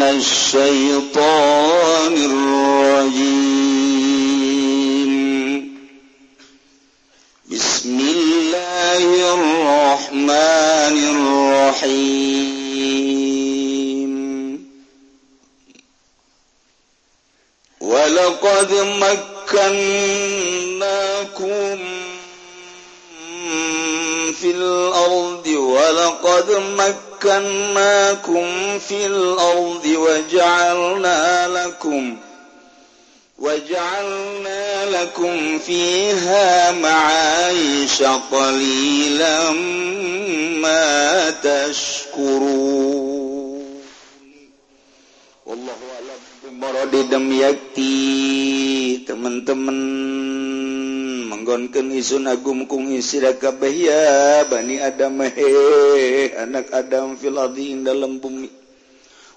من الشيطان الرجيم لكم فيها معايش قليلا ما تشكرون والله أعلم بمراد دم يكتي teman-teman isun Agung kuisirkabya Bani Adamhe anak Adam filadi dalam bumi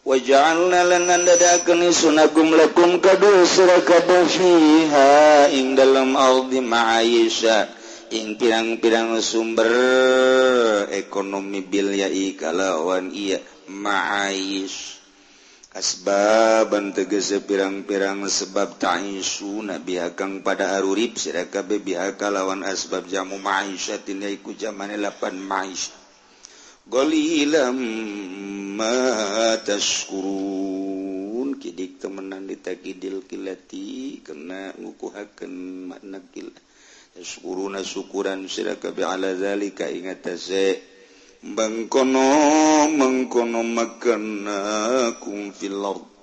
waja'alna lan dadadakeun sunagum lakum kadu surakada fiha ing dalam aldi ma'ayisha. Ing pirang-pirang sumber ekonomi bilyai kalawan iya ma'ayish asbaban tegese pirang-pirang sebab ta'isu nabi hakang pada harurib sirakabe biha kalawan asbab jamu ma'isyatin yaiku zamane lapan ma'isyatin qlamataskurun kidik temenan ditakidil kilati kena ngukuhaken makna kil. Yaskuruna syukuran siraka bi ala zalika ingatase bangkono mengkono makana kum fil ard.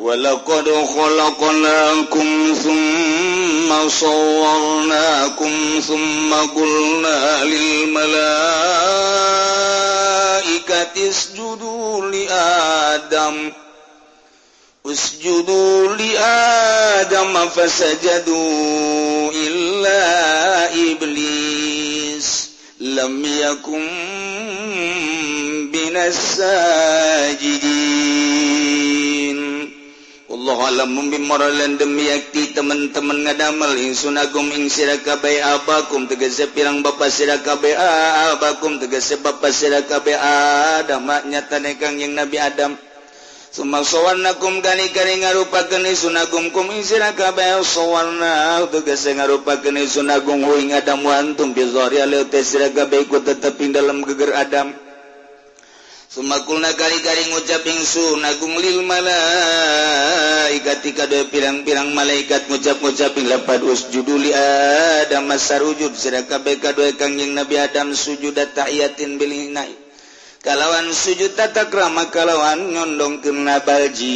ولقد خلقناكم ثم صورناكم ثم قلنا للملائكة اسجدوا لآدم. اسجدوا لآدم فسجدوا إلا إبليس. lamyakum binasajidin Allah alam membilan demi yakti teman-teman ngadamel insun agum ing sirakaba abakum. Tegese pirang ba sirakaba abakum. Tegese ba sirakaba adamaknya tanekang yang Nabi Adam. Sumakswarnakum kani kani ngarupa keni sunagum kum ing sirakaba sawarna tegese ngarupa keni sunagum. Ing Adam wantum bizori alil sirakaba ikut tetep ing dalam geger Adam. Sumakulna kali-kali ngucaping sunagung lil malaikat tika dua pirang-pirang malaikat ngucap-ngucap ing lapad us juduli Adam masar wujud sedaka beka dua kangjeng Nabi Adam sujud ta'iyatin bilinai kalawan sujud tata krama kalawan nyondong kena baljin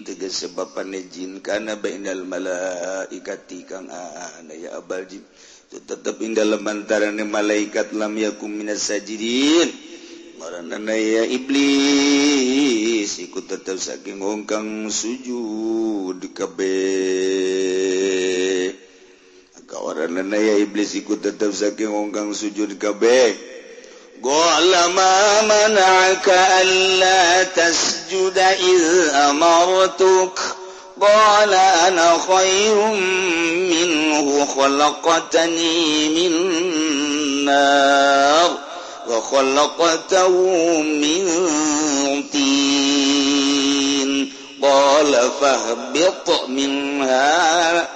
tegas sebab jin karena bainal malaikat tikang anaya abaljin tetap indah lemantaran malaikat lam yakum minas sajidin. Marana ya iblis ikut tetap saking hongkang sujud kabeh. Kawarana ya iblis ikut tetap saking hongkang sujud kabeh. Qala mana'aka alla tasjuda id amartuk. قال أنا خير منه خلقتني من نار وخلقته من طين. قال فاهبط منها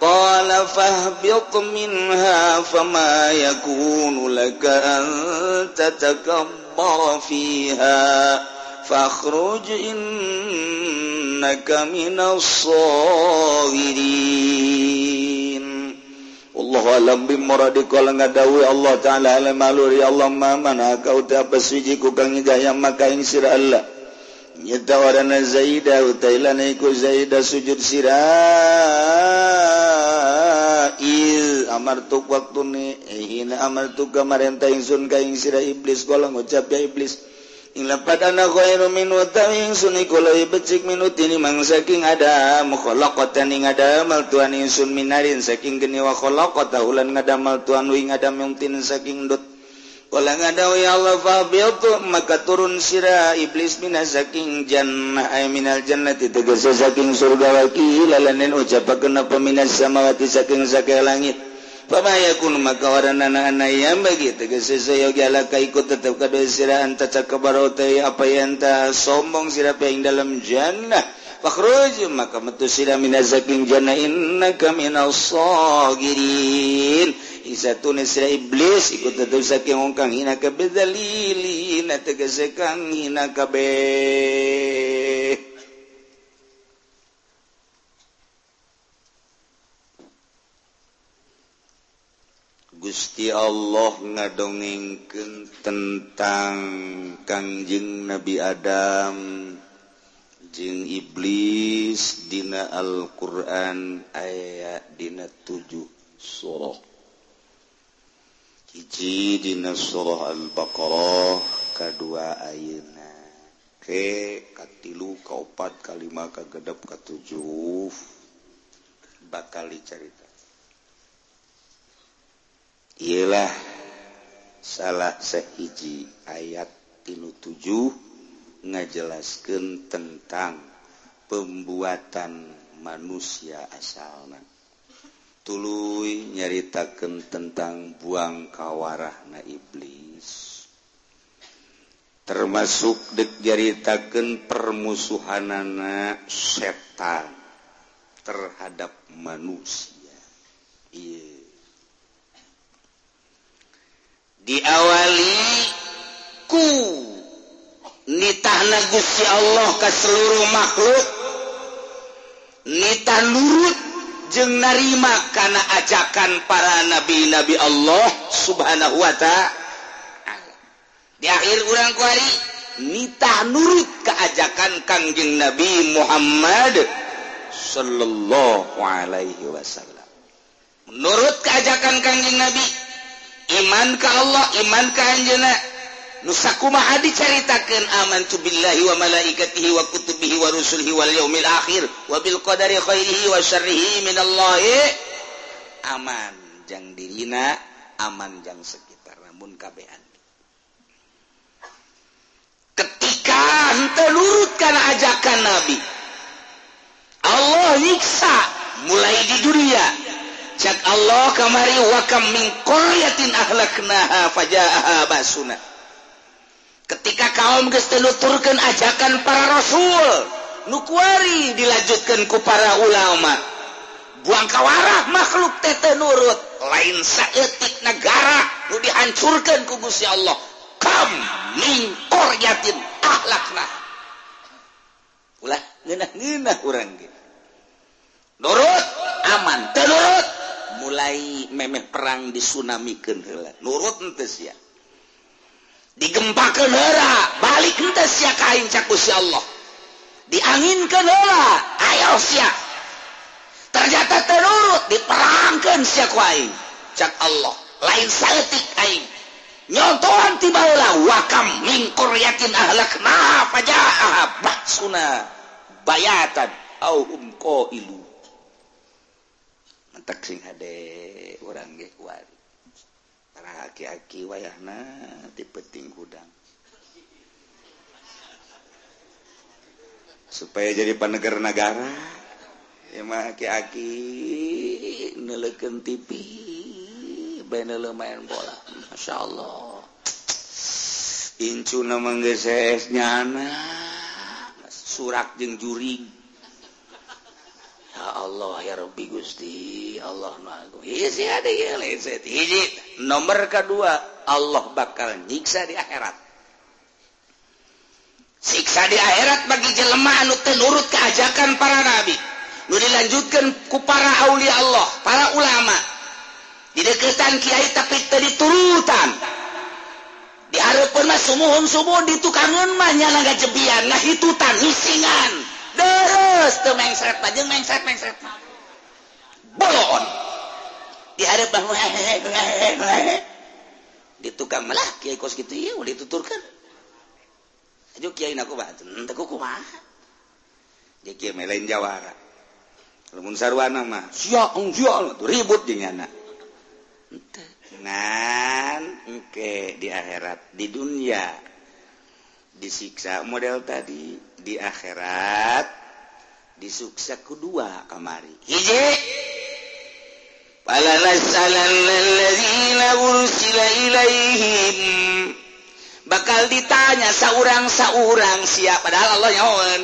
قال فاهبط منها فما يكون لك أن تتكبر فيها. فاخرج إنك من الصاغرين الله أعلم بمراد قال ngadawi Allah Ta'ala alam aluri Allah mana kau tak pesujiku kang gayam maka ing sira Allah nyata warana zaida utailana iku zaida sujud sirah amartuk waktu ni hina amartuk kamarenta ingsun ka ing sira iblis kala ngucap ya iblis utawi mang saking ada mukhotan ngadamel Tuhan insun minarin saking geni khalaqata ulan ngadamel Tuhan wi ngadam yung saking dot Kala ngadawi ya Allah fabil tu maka turun sira iblis mina saking jannah ay minal jannati tegese saking surga wa lalanin ucapakeun apa minas samawati saking sakaya langit. pamayakun maka waranaanaam bagi tegesala kaiku tetap ka siraan taca kebarote apa yangta sombong sirap yang dalam jannah. Fakhruj maka metu sira minazakin jannah innaka minal sagirin. Isa tunis sira iblis ikut tetep saking wong kang hina kabedalili na tegese kang hina kabeh. Allah ngadongengken tentang Kangjeng Nabi Adam. Jeung iblis Dina Alquran ayat Dina 7 surah. Kiji Dina Surah Al-baqarah kedua Ayeuna. Ke katilu kaopat kalima kagedap katujuh. Bakal dicari ialah salah sehiji ayat tinu tujuh ngajelaskan tentang pembuatan manusia asalna. Tului nyaritakan tentang buang kawarahna iblis. Termasuk dejariitakan permusuhanana setan terhadap manusia. Iye. diawali ku. Nitahna Gusti Allah ke seluruh makhluk. Nita nurut jeung narima kana ajakan para nabi-nabi Allah subhanahu wa ta'ala. Di akhir urang kuari nitah nurut keajakan kangjeng Nabi Muhammad sallallahu alaihi wasallam. Menurut keajakan kangjeng Nabi iman ke Allah imankanjena nusakuma diceritakan aman tu billahi wa malaikatihi wa kutubihi wa rusulhi wal yaumil akhir wa bil qadari khairihi wa syarrihi minallahi. Aman jang dirina aman jang sekitar namun kabehan ketika henteu lurut kana ajakan nabi Allah nyiksa mulai di dunia. cat Allah kamari wakam min qaryatin ahlaknaha basuna. Ketika kaum geus ajakan para rasul nu kuari dilanjutkeun ku para ulama. Buang kawarah makhluk teh teu nurut lain saeutik negara nu dihancurkeun ku Gusti Allah. Kam min qaryatin ahlaknaha. Ulah ngeunah-ngeunah urang ge. Nurut aman, terurut nurut. mulai memeh perang disunamikan hela nurut entes ya digempa hela balik entes ya kain cakusi Allah. Dianginkan hela ayo sia. Ternyata terurut diperangkan sia ku aing cak Allah. Lain saletik aing. Nyontohan tiba hela wakam mingkur yakin ahlak nah pajah baksuna bayatan au umko ilu tak sing ada orang ge wari para aki-aki wayahna ti penting hudang. Supaya jadi panegara negara ya mah aki-aki neleken TV bene main bola. Masya Allah incu nama nyana surak jeng juring. Allah ya Rabbi Gusti Allah nomor kedua Allah bakal nyiksa di akhirat. Siksa di akhirat bagi jelemahan nurut keajakan para nabi. Nu dilanjutkan ku para Aulia Allah para ulama. Di deketan kiai tapi tadi turutan diharapkan mah sumuhun subuh di tukangan mah nyala gajebian nah hitutan hisingan. di tukang malah Kyai kos gitu ya udah dituturkan. Ayo Kyai aku batun tak kuku mah dia Kyai melain jawara. Lamun sarwana mah siak siak tuh ribut dengan anak nan oke di akhirat di dunia. Disiksa model tadi di akhirat. disuksa kedua kamari hiji. Bakal ditanya seorang seorang siap. Padahal Allah nyaon.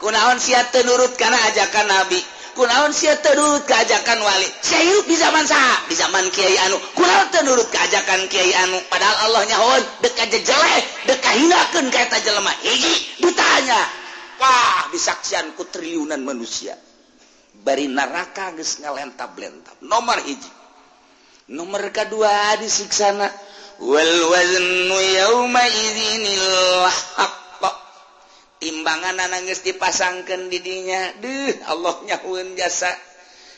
Kunaon sia tenurut karena ajakan nabi. Kunaon sia tenurut keajakan wali. Saya hidup di zaman sah di zaman kiai anu. Kunaon tenurut keajakan kiai anu. Padahal Allah nyaon deka jejeleh deka hinakan kata jelema. Hiji ditanya. Wah disaksian ku triliunan manusia? Bari neraka geus ngalentap lentap nomor hiji. Nomor kedua disiksana. Wal waznu yauma idzinil haqq. Timbangan nangis geus dipasangkeun di dinya. Deuh Allah nyahueun jasa.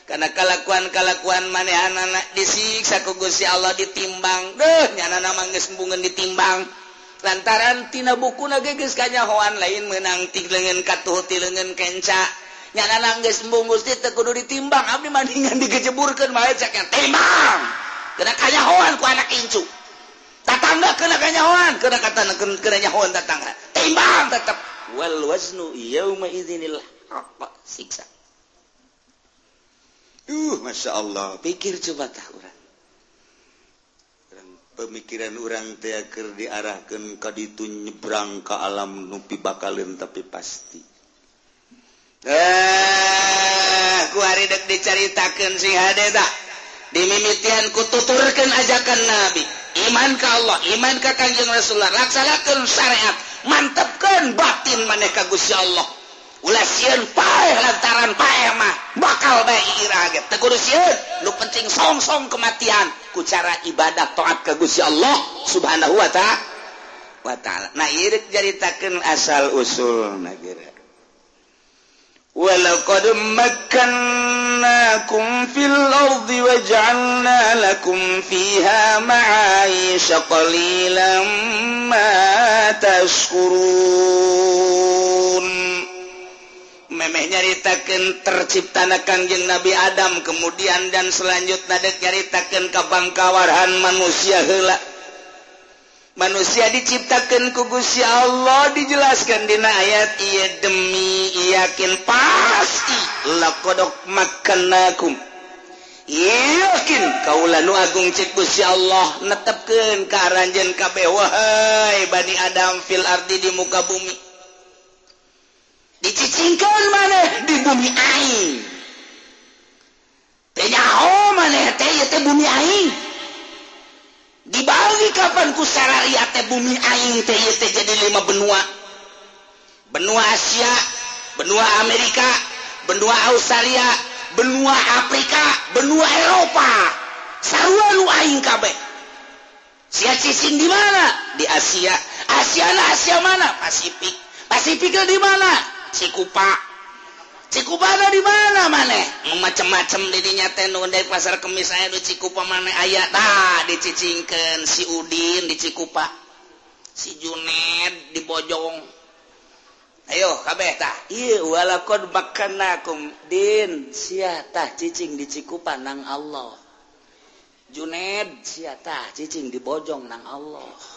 Karena kalakuan-kalakuan maneh anak disiksa ku Gusti Allah ditimbang. Deh nyana nama geus ditimbang. lantaran tina buku nages kanyahoan lain menangti lengan katuhuti lengan kenca. Nyana nangis embunggus di tekudu ditimbang abdi mandingan digejeburkan malah caknya timbang. Kena kanyahoan ku anak incu. Tatangga kena kanyahoan kena kata kena nyahoan tatangga. Timbang tetap wal waznu yauma idzinil haqq siksa? Duh, Masya Allah, pikir coba tak. pemikiran orang teaker diarahkan ka itu nyebrang ke alam nupi bakalin tapi pasti. Eh kuaridek diceritakan sing hadeda dimimitian kututurkan ajakan nabi. Iman ka Allah iman ka kanjeng Rasulullah. Laksanakan syariat. Mantapkan batin maneka Gusti Allah. Ulasian paeh lantaran paeh mah. bakal bae iraget teu kudu sieun lu penting song-song kematian ku cara ibadah taat ka Gusti Allah subhanahu wa ta'ala wa ta'ala nah ieu jaritakeun asal usul nagara ولقد مكناكم في الأرض وجعلنا لكم فيها معايش قليلا ما تشكرون memeh nyaritakan terciptana Kangjeng Nabi Adam kemudian dan selanjutnya dek nyaritakan kebangkawarhan manusia helak manusia diciptakan kugus ya Allah dijelaskan di ayat ia demi yakin pasti lakodok makanakum yakin kaulah nu agung cikus Gusti Allah netepkeun ka aranjeun kabeh wahai bani Adam fil ardi di muka bumi. dicicingkan maneh di bumi aing tenyaho maneh teh ieu teh bumi aing dibagi kapan ku sararia teh bumi aing teh ieu teh jadi lima benua. Benua Asia benua Amerika benua Australia benua Afrika benua Eropa. Sarua lu aing kabeh. Sia cicing di mana? Di Asia. Asia na Asia mana? Pasifik. Pasifik di mana? Cikupa. Cikupa di mana maneh macem-macem dirinya tenun dari pasar kemis saya di Cikupa maneh ayat dah dicicingkan si Udin di Cikupa. Si Juned di Bojong. Ayo kabeh tah. Iya walakon makanakum din siatah cicing di Cikupa nang Allah. Juned siatah cicing di Bojong nang Allah.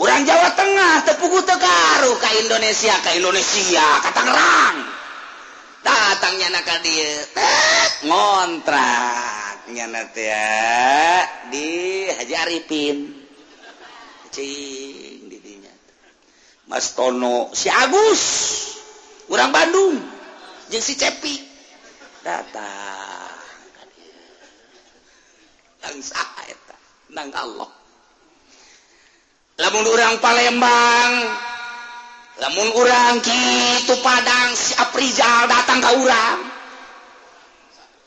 orang Jawa Tengah tepuku Tekaru ke Indonesia ke Indonesia ke Tangerang. Datangnya nak dia ngontrak. Nyana ya di Haji Arifin. Cing didinya Mas Tono si Agus. Orang Bandung. Jeung si Cepi. Datang nang eta nang Allah. lamun urang Palembang lamun urang gitu Padang si Aprizal datang ke urang.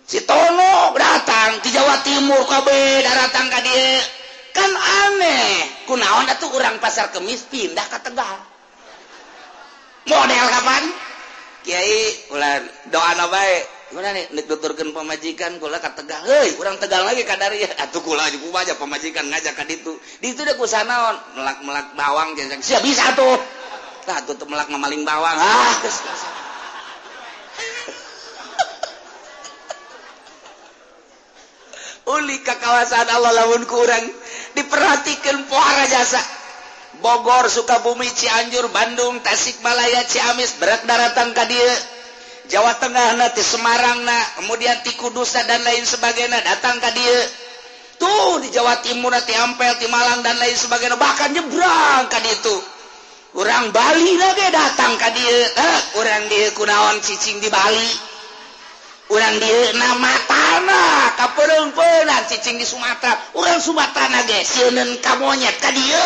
Si Tono datang di Jawa Timur KB datang ke dia. Kan aneh. Kunaon atuh urang pasar kemis pindah ke Tegal. Model kapan? Kiai ulah doa baik dokterkan pemajikan gula Tegal. Hey, kurang Tegal lagi kadar aja pemajikan ngajakan itu di itu naon melak-melak bawang jajang siap bisa tuh. Nah, tutup melak memaling bawang. Ah. ah. Uli ke kawasan Allah lamun kurang diperhatikan pohara jasa. Bogor, Sukabumi, Cianjur, Bandung, Tasikmalaya, Ciamis, berat daratan ka dia. Jawa Tengah nanti Semarang nah kemudian ti Kudusa dan lain sebagainya datang ke dia. Tuh di Jawa Timur nanti Ampel di Malang dan lain sebagainya bahkan nyebrang kan itu orang Bali lagi datang ke dia. Eh, orang dia kunaon cicing di Bali. Orang dia nama tanah kapurung penan cicing di Sumatera. Orang Sumatera nage siunen kamonyet ke dia.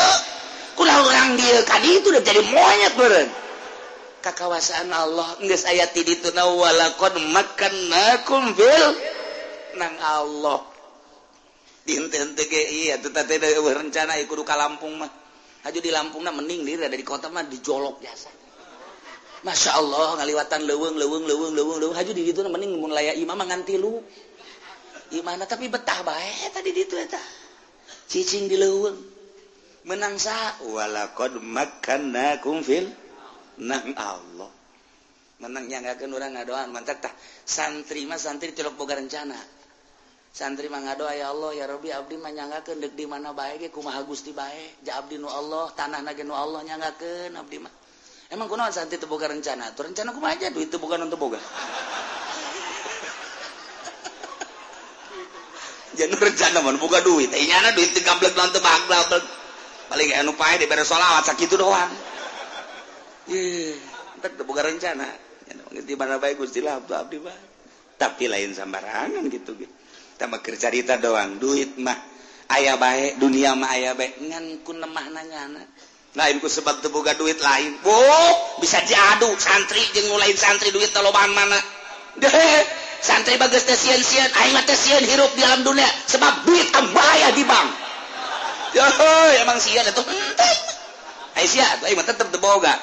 Kulah orang dia kadi itu udah jadi monyet beren kawasan Allah. Nggak saya itu nawalakon makan nakum bil nang Allah. Dinten TGI itu tadi rencana ikut ke Lampung mah. Haju di Lampung mah mending diri dari kota mah dijolok biasa. Masya Allah ngaliwatan leweng leweng leweng leweng leweng haju di itu mending mun layak imam nganti lu. Gimana tapi betah baik tadi di itu eta. Cicing di leweng menang sa walakon makan nakum fil menang Allah. Menangnya nggak ke orang ngadoan mantap tah. Santri mah santri cilok boga rencana. Santri mah ngadoa ya Allah ya Robi abdi mah nyanggakeun deuk di mana bae ge kumaha Gusti bae. Ja abdi nu Allah tanah ge nu Allah nyanggakeun abdi mah. Emang kunaon santri teu boga rencana? Tuh rencana kumaha aja? Duit teu boga untuk boga. Jangan rencana mah boga duit. Teh nyana duit teu gablek lan teu paling anu pae dibere salawat sakitu doang. buka rencana. Tapi lain sambarangan gitu gitu tambah cerita doang duit mah. Ayaah baik dunia mah aya baik. Nganku lain lainku sebab terbuka duit lain. Oh bisa diaduk santri je lain santri duit teloban mana. Dehe santri bagus tesian-sian aing tesian hirup di dalam dunia. Sebab duit ambaya di bank. Yo emang sian itu ente Aisyah aing tetep teboga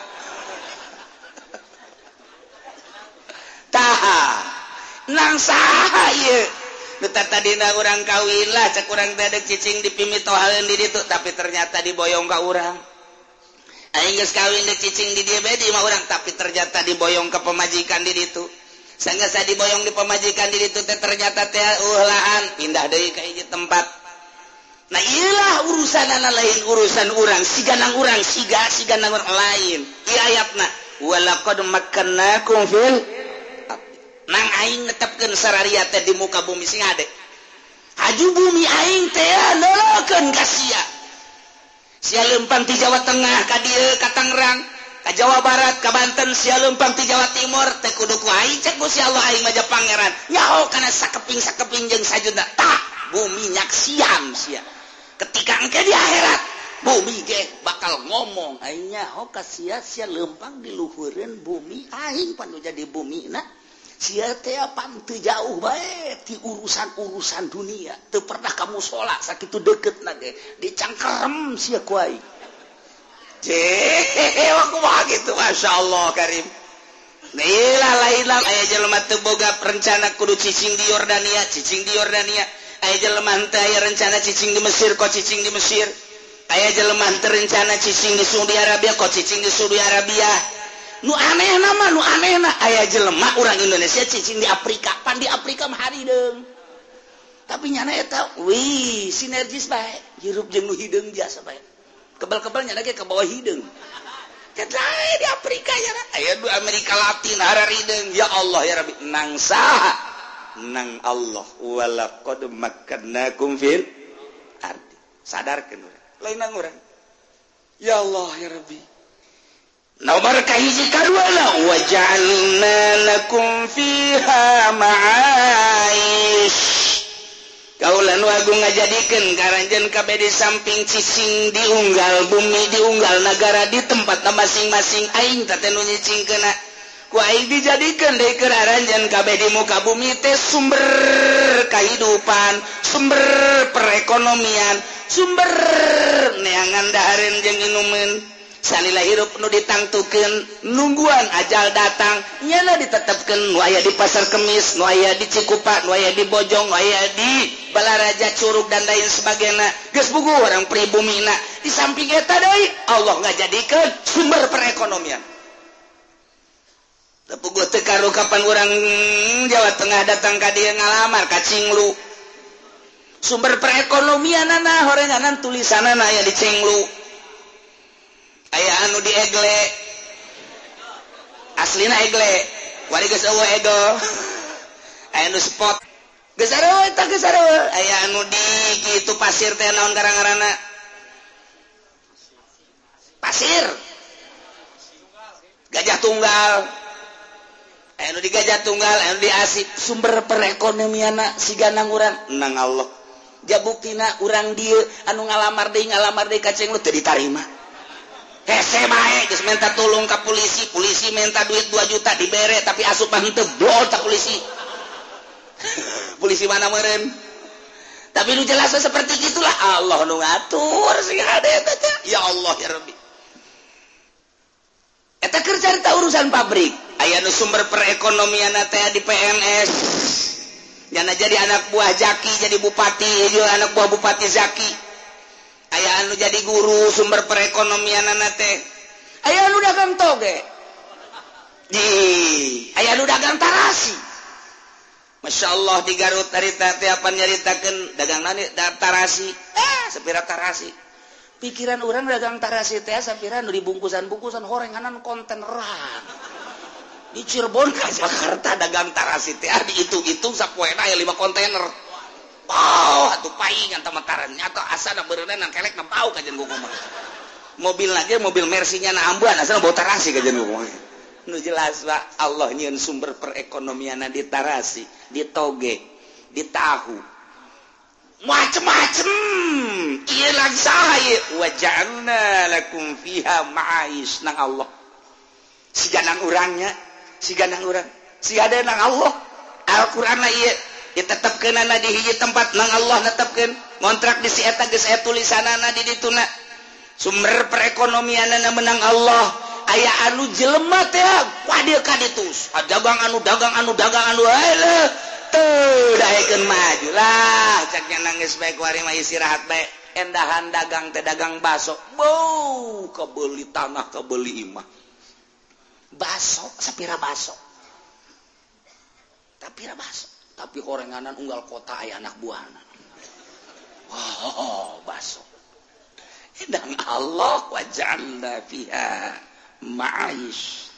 saha nang saha tadidina orang kawilah ce kurang dadek cicing dipimit tohal diri itu tapi ternyata diboyong ke orang geus kawin de cicing di dia bedi mah orang tapi ternyata diboyong ke pemajikan di itu sehingga saya diboyong di pemajikan di itu teh ternyata teh uh, ulaan pindah dari ka hiji tempat. Nah ilah urusan anak lain urusan orang siganang orang siga siganang orang lain. Iya ayatna walaqad makkannakum fil nang aing netepkeun sararia teh di muka bumi sing ade. Aju bumi aing teh nolokeun ka sia. Sia leumpang ti Jawa Tengah ka dieu ka Tangerang ka Jawa Barat ka Banten sia leumpang ti Jawa Timur teh kudu ku aing cek Gusti Allah aing mah pangeran. Nyaho kana sakeping-sakeping jeung sajuna tak bumi nyaksian sia. Ketika engke di akhirat bumi ge bakal ngomong aing nyaho ka sia sia lempang diluhureun bumi aing panu jadi bumi nah jauh baik di urusan-urusan dunia. Tuh pernah kamu salat sakit deket lagi dicangkerem si gitu Masya Allah Karim. Lainboga rencana kudu cicing di Yordania cicing di Yordania. Rencana cicing di Mesir kok cicing di Mesir. Aya jeleman terencana cicing di Saudi Arabia kok cicing di Saudi Arabia nu aneh nama nu aneh aya jelemak orang Indonesia cincin di Afrika pan di Afrika hari deng tapi nyana eta wih sinergis baik hirup jeng nu hidung biasa baik kebal-kebal nyana ke bawah hidung Kedai di Afrika ya Aya di Amerika Latin hararideng ya Allah ya Rabbi. Nang saha? Nang Allah. Walaqad makkannakum fil ardi. Sadarkeun urang. Lain urang. Ya Allah ya Rabbi. nomor kahiji kadua wajalnakum fiha ma'aish. Kaulan wagung ngajadikeun karanjen kabeh di samping cicing diunggal bumi diunggal negara di tempatna masing-masing aing teh nu nyicingkeuna ku aing dijadikeun deui keur aranjen kabeh di muka bumi teh sumber kehidupan sumber perekonomian sumber neangan dahareun jeung inumeun. salilah hirup nu ditangtukan nungguan ajal datang nyala ditetapkan waya di pasar kemis nuaya di Cikupa nuaya di Bojong waya di Balaraja Curug dan lain sebagainya. Geus buku orang pribumi na. Di samping eta deui Allah ngajadikeun sumber perekonomian. Tepugu tekaru kapan orang hmm, Jawa Tengah datang ke dia ngalamar kacinglu sumber perekonomian anak horenganan tulisan anak ya di Cinglu. aya anu diegle aslina egle. War spot. Aya anu di gitu pasir teh naon garang-garana pasir. Gajah tunggal. Aya di gajah tunggal aya di asik. Sumber perekonomian si ganang urang nang Allah. Jabuktina urang dia anu ngalamar deui ngalamar deui kaceng lu teu ditarima. minta tolong ke polisi. Polisi minta duit 2 juta diberre tapi asupan tebol tak polisi. Polisi mana meren tapi lu jelas seperti itulah Allah nu ngatur sing ya Allah ya Rabbi. Eta keur cerita urusan pabrik. Aya nu sumber perekonomian teh di PNS Jangan jadi anak buah Jaki jadi bupati. Jadi anak buah bupati Zaki. aya anu jadi guru sumber perekonomian teh. Aya lu dagang toge. Aya lu dagang tarasi. Masya Allah di Garut dari tatapan nyaritakan dagang nani? Tarasi. Eh sepira tarasi. Pikiran orang dagang tarasi teh sepira nu dibungkusan bungkusan horenganan konteneran di Cirebon ke Jakarta dagang tarasi teh. Di itu itu sapoena ya lima kontainer. wow atuh paing anta mataran nyato beureunana kelek na pau kajian gua ngomong mobil aja mobil mersinya na ambuan asana bau tarasi kajian gua nu jelas pak. Allah nyieun sumber perekonomian di tarasi di toge di tahu. Macem-macem. Iya lagi saha iya wajalna lakum fiha ma'ais nang Allah. Si ganang orangnya si ganang orang si ada nang Allah. Al-Quran lah iya ditetapkan anak di hiji tempat nang Allah netapkan kontrak di sieta geus tulisan tulisanna di dituna sumber perekonomianna menang Allah. Aya anu jelema teh ah, wadir kaditus ah, dagang anu dagang anu dagang anu heuh teu daekeun maju lah. Caknya nangis baik wari mah istirahat baik endahan dagang teh dagang baso. Bau kebeli tanah kebeli imah. Baso sapira baso. Tapira baso. tapi horenganan unggal kota aya anak buana oh, baso. Dan Allah waja'alna fiha ma'aish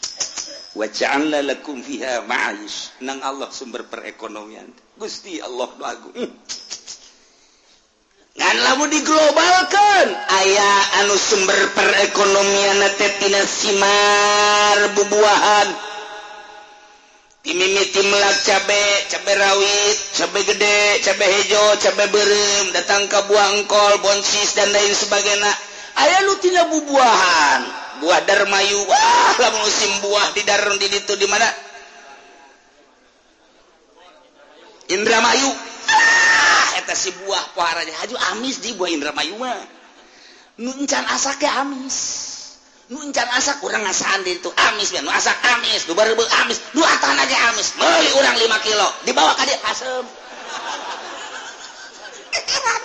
waja'alna lakum fiha ma'aish nang Allah sumber perekonomian. Gusti Allah lagu hmm. ngan lamun diglobalkan ayah anu sumber perekonomian teh tina simar bubuahan. dimimiti melak cabe cabe rawit cabe gede cabe hejo cabe berem datang ke buangkol bonsis dan lain sebagainya. Ayah lu tina bubuahan. Buah darmayu. Wah lah musim buah di darun di itu di mana? Indramayu. Ah, eta si buah paharanya haju amis di buah Indramayu mah. Nuncan asake amis. nuncan asak kurang ngasaan di itu amis men. Asak amis. Dua ribu amis. Dua atan aja amis. Beli orang lima kilo. Dibawa ke dia asem. Heran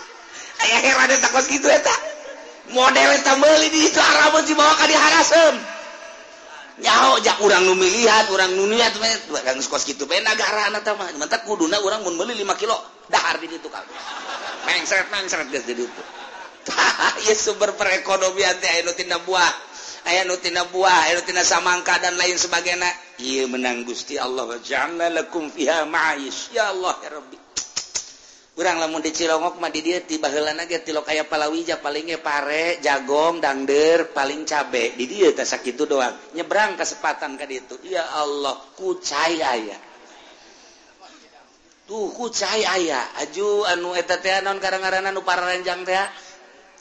ayah heran eta kos gitu eta. Model eta beli di itu aramun dibawa ke dia harasem. Nyaho jak orang nu milihat orang nu niat orang kos gitu bae negara anak mah. Mentak kuduna orang mau beli lima kilo. Dahar di itu kalau mengseret mengseret geus di itu ieu sumber perekonomian teh anu tina buah. aya nutina buah nutina samangka dan lain sebagainya. Ia menang Gusti Allah. Jangankum fiha ma'is ya Allah ya Rabbi. Kurang lamun di Cilongok mah di dia tiba heulana ge tilok aya palawija palingnya pare jagong dangder paling cabe. Di dia teh sakitu doang. Nyebrang kesempatan ka ditu. Ya Allah kucai aya. Tuh kucai aya. Aju anu eta teh naon karangaranan nu pararenjang teh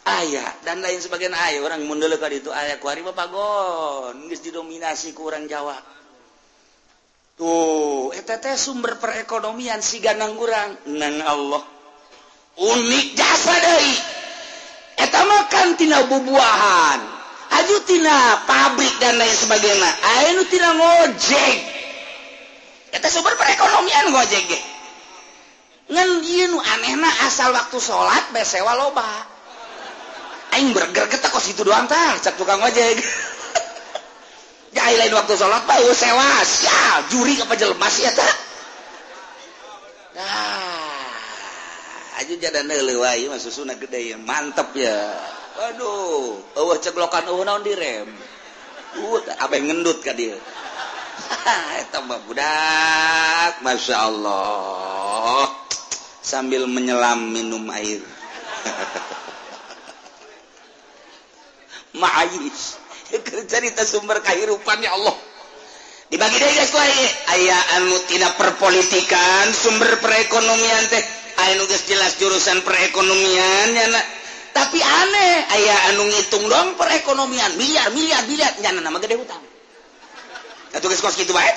ayah dan lain sebagian ayah orang mundel itu ayah kuari papagon geus didominasi ku orang Jawa. Tuh eta teh sumber perekonomian si ganang kurang nang Allah unik jasa dari eta makan tina bubuahan aju tina pabrik dan lain sebagainya. Aya nu tina ngojek. Eta sumber perekonomian ngojek ngan ieu nu anehna asal waktu salat besewa loba. aing bergergetak kos itu doang tah. Cak tukang ojek. Ya lain waktu sholat pak ya sewa. Ya juri apa jelmas ya tah. Nah aja jadi nele wae mas susuna gede ya mantep ya. Waduh eueuh ceglokan eueuh naon direm uh abe ngendut ka dia. Eta mah budak Masya Allah. Sambil menyelam minum air. ma'ayis. Cerita sumber kehidupannya Allah. Dibagi eh. ayaanu tidak perpolitikan sumber perekonomian teh. Nugas jelas jurusan perekonomian ya nak. Tapi aneh aya anu ngitung dong perekonomian. Miliar miliar miliar. Nyana nama gede hutang. Guys kos gitu baik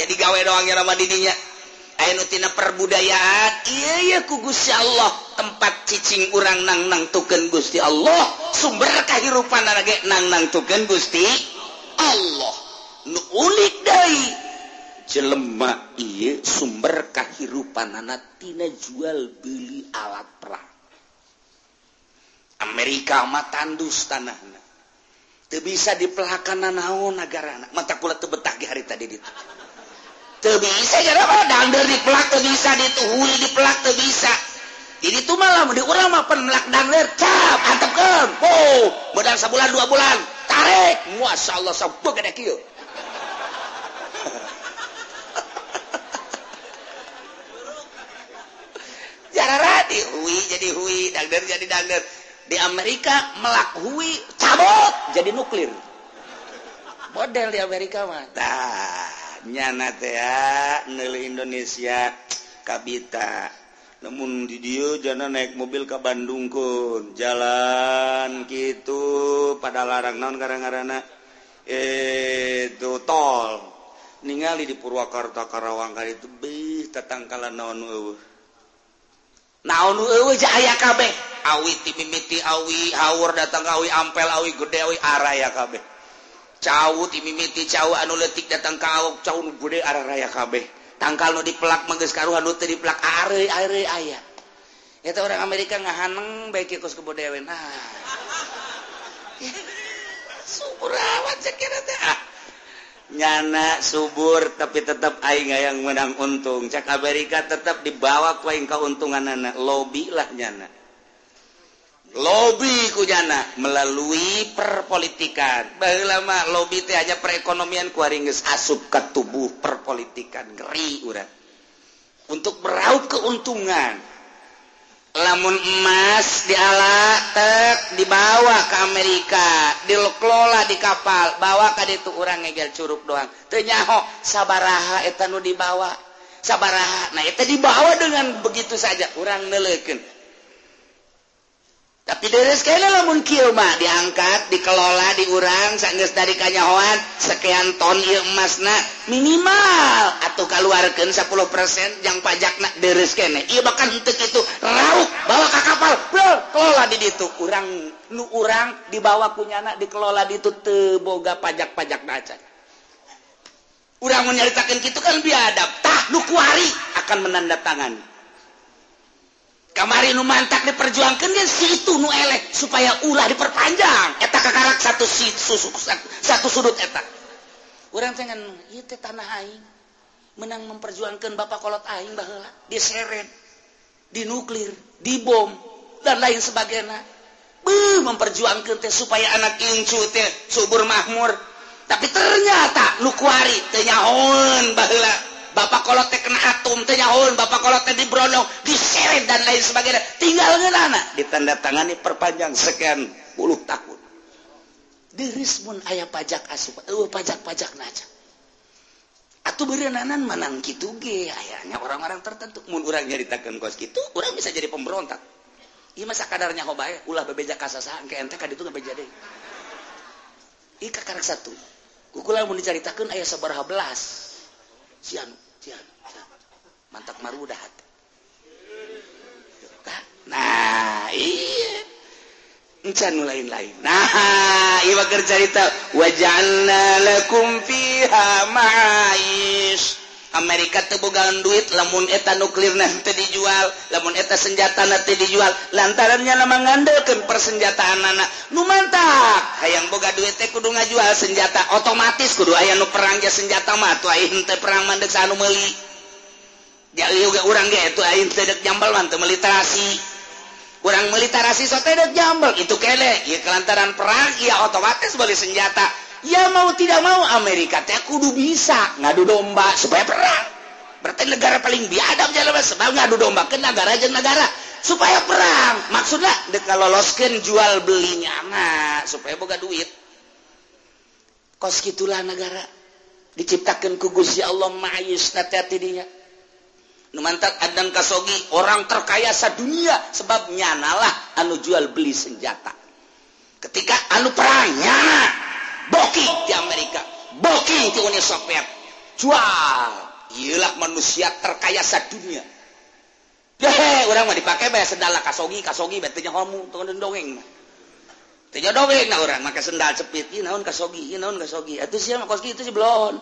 jadi gawe doang ya nama didinya. Ayetina perbudayaan. Iya kugusya Allah. Tempat cicing urang nangnang tuken Gusti Allah. Sumber kehidupan nage nangnang tuken Gusti Allah. Nulik Dai jelema iya sumber kehidupan anaktina jual beli alat perang. Amerika amat tandus tanahna. Bisa dipelahkan naon negara anak mata pula tebetah hari tadi itu bisa di pelak bisa dituhui di pelak bisa. Jadi itu malam di orang mapan melak dan cap antepkan oh modal sebulan dua bulan. Tarik. Masya Allah sabuk gede kieu. Jarara di hui jadi hui dangder jadi dangder. Di Amerika melak hui cabut jadi nuklir. Model di Amerika mah nyanatea nel Indonesia kabita. Namun video jangan naik mobil ke Bandungkun jalan gitu pada larang non karena itu tol. Ningali di Purwakarta Karawang kali itu bih tetangkalan naon eueuh. Naon eueuh kabeh. Awi timimiti awi hawur datang awi ampel awi gede awi araya kabeh. Cawu timimiti cawu anu letik datang kau cawu nu bude arah raya kabeh. Tangkal nu dipelak manggeus karuhan nu teu dipelak are are aya. Eta orang Amerika ngahaneng bae kieu kos kebodewen. nah subur awan cekira teh. Ah. Nyana subur tapi tetap aing yang menang untung. Cak Amerika tetap dibawa ku aing anak lobi lah nyana. lobby kujana melalui perpolitikan. Lama lobby teh aja perekonomian kuaringes asup ke tubuh perpolitikan. Ngeri urang untuk meraup keuntungan. Lamun emas diala tek dibawa ke Amerika dikelola di kapal bawa ka itu orang ngegel curug doang. Tenyaho sabaraha etanu dibawa? Sabaraha nah itu dibawa dengan begitu saja orang neleken tapi lamun kieu mah diangkat dikelola diurang sanggeus dari kanyahoan sekian ton ieu emasna minimal atau keluarkan 10% yang pajakna deres kene. Ieu bahkan henteu itu rauk bawa ke kapal bro kelola di ditu. Urang nu urang dibawa kunyana dikelola di ditu teboga pajak-pajak dacan urang mun nyaritakeun kitu kan biadab. Tah nu kuari akan menandatangani. kamari nu mantak diperjuangkan dia situ nu elek supaya ulah diperpanjang. Eta kakarak satu situ satu sudut eta. Orang pengen ieu teh tanah aing. Menang memperjuangkan bapak kolot aing baheula diseret dinuklir dibom dan lain sebagainya. Beuh, memperjuangkan teh supaya anak incu teh subur mahmur. Tapi ternyata nu kuari teh nyahoan baheula. Bapak kalau teh kena atum teh nyahun, Bapak kalau teh dibrodong, diseret dan lain sebagainya. Tinggal ngeunana ditandatangani perpanjang sekian puluh tahun. Dirismun ayah pajak asup, eueuh pajak-pajak naca. Atuh beureunanan manang kitu ge ayahnya orang-orang tertentu. Mun urang nyaritakeun kos kitu, urang bisa jadi pemberontak. Ieu mah sakadarnya hoba ya, ulah bebeja kasasaan ke ente kaditu ngebeja deui. Ieu kakarek satu. Kukula mun dicaritakeun aya sabaraha belas. Si anu mantap marudah nah iya. Encan lain lain nah iwa kerja itu wajalna lakum fiha ma'ish Amerika tebugaan duit lamun eta nuklir nanti dijual lamun eta senjata nanti dijual lantarannya lama ngandalkan persenjataan anak nu mantap! Hayang boga duit teh kudu ngajual senjata otomatis kudu aya nu perang ya senjata mah tuh aing teh perang mandek sanu meuli. Ya juga urang ge tuh aing teh dek jambal mah teu meuli terasi. Urang meuli terasi teh dek jambal itu kele ya kelantaran perang ya otomatis beli senjata. Ya mau tidak mau Amerika teh kudu bisa ngadu domba supaya perang. Berarti negara paling biadab jalan sebab ngadu domba ke negara aja negara supaya perang. Maksudnya deka loloskan jual belinya nah supaya boga duit. Kos gitulah negara. Diciptakan kugus ya Allah ma'ayus hati-hati dinya mantap Adam kasogi orang terkayasa dunia sebabnya nalah anu jual beli senjata. Ketika anu perangnya Boki di Amerika. Boki di Uni Soviet. Jual. Ialah manusia terkaya sedunia. Hehe, orang mah dipakai bayar sendal kasogi, kasogi betulnya kamu tuh dongeng. Tanya dongeng nah orang, maka sendal cepit, ini naon kasogi, ini naon kasogi. Itu sih mah kasogi itu sih belum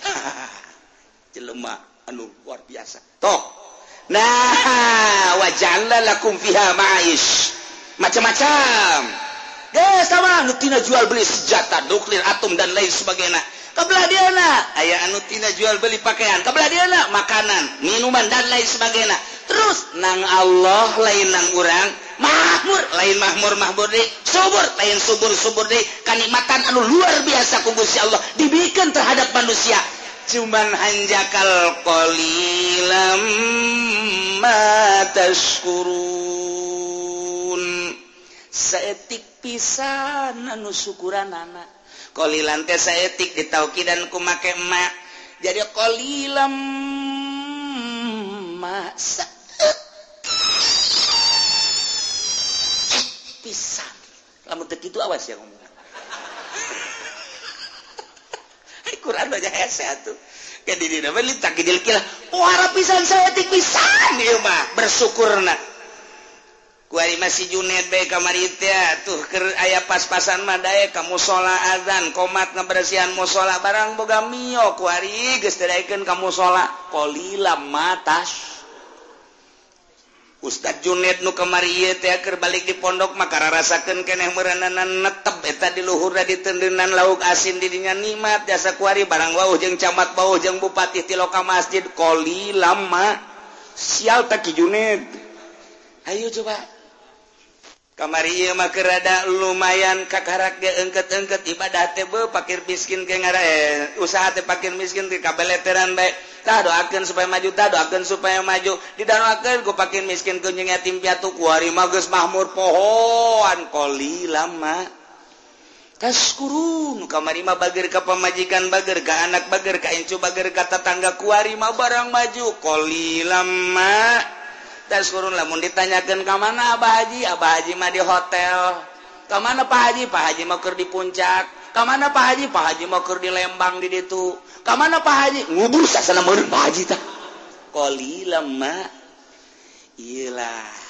jelema anu luar biasa. Toh. Nah, wajalalakum fiha ma'ish. Macam-macam. Eh, samatina jual beli senjata nuklir atom dan lain sebagainya. Kebelah Diana anu anutina jual beli pakaian. Kebelah dia makanan minuman dan lain sebagainya. Terus nang Allah lain nang urang Mahmur lain Mahmur Mahmur deh subur lain subur subur deh kenikmatan anu luar biasa kugusi Allah dibikin terhadap manusia. Cuman hanjakal qalilam mataskurun seetik pisan anu syukuran anak kolilan teh sayatik ditauki dan ku make emak. Jadi kolilam masa. Pisan lamun teh kitu awas ya ngomong Quran aja hese atuh ke diri mah litak gedil kilah. Wara pisan saya etik pisan ya, ieu mah bersyukurna masih Junet bae kamari teh tuh aya pas-pasan Maday kamu mushola adzan komat kebersihan musala barang boga mio kuari geus gestaikan kamu mushola qalila matas Ustad Junet nu kemari terbalik di pondok maka rasakan keneh merenanan netep eta di luhur di tendenan lauk asin didinya nikmat jasa kuari barang wau jeng camat bau jeng bupati tiloka masjid kolila ma sial tak Junet? Ayo coba. kamari makerada lumayan kakarak ge engket-engket. Ibadah tebe pakir miskin ke ngara eh, usaha teh pakir miskin di kabeleteran baik tah doakeun supaya maju tah doakeun supaya maju. Didoakan ku pakir miskin ku jeung yatim piatu ku magus geus mahmur pohoan koli lama. Kas kurun kamari bager ka pamajikan bager ka anak bager ka incu bager ka tangga ku hari barang maju. Koli lama. turun lamun ditanyakan ke mana Abah Haji? Abah Haji mah di hotel. Ke mana Pak Haji? Pak Haji mauker di puncak. Ke mana Pak Haji? Pak Haji mauker di Lembang di itu ke mana Pak Haji? Ngubur sasana meureun Pak Haji tah. Qalilam ma iyalah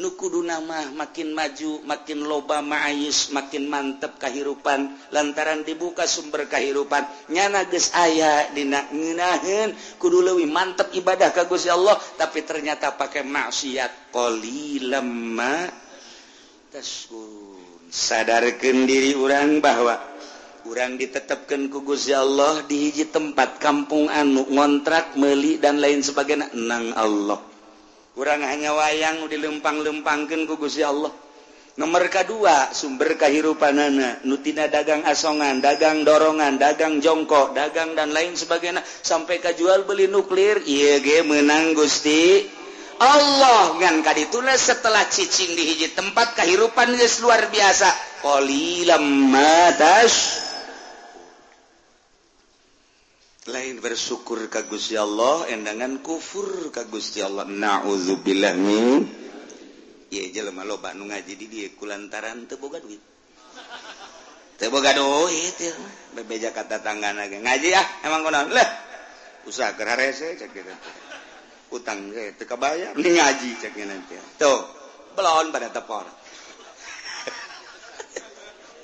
nukudu nama makin maju makin loba maayus makin mantep kehidupan lantaran dibuka sumber kehidupan nyana geus aya dina ngeunaheun kudu leuwih mantep ibadah ka Gusti Allah tapi ternyata pakai maksiat. Koli ma taskurun. Sadarkeun diri urang bahwa kurang ditetapkan ku Gusti Allah dihiji tempat kampung anu ngontrak meli dan lain sebagainya. Nang Allah. kurang hanya wayang di lempang-lempangken kugusi Allah. Nomor kedua sumber kehirupanana nutina dagang asongan dagang dorongan dagang jongkok dagang dan lain sebagainya. Sampai kejual beli nuklir IG menang Gusti Allah. Ngan ditulis setelah cicing di hiji tempat kehirupan luar biasa. Qolilam matas lain bersyukur kagusti Allah endangan kufur kagusti Allah. Naudzubillah min iya jelema loba nu ngaji di dieu kulantaran teu boga duit. Teu boga duit ya. Bebeja kata tanggana ge ngaji ah emang kunaon lah usaha keur harese cek kitu utang ge teu kabayar nih ngaji cek nanti tuh belon pada tepor.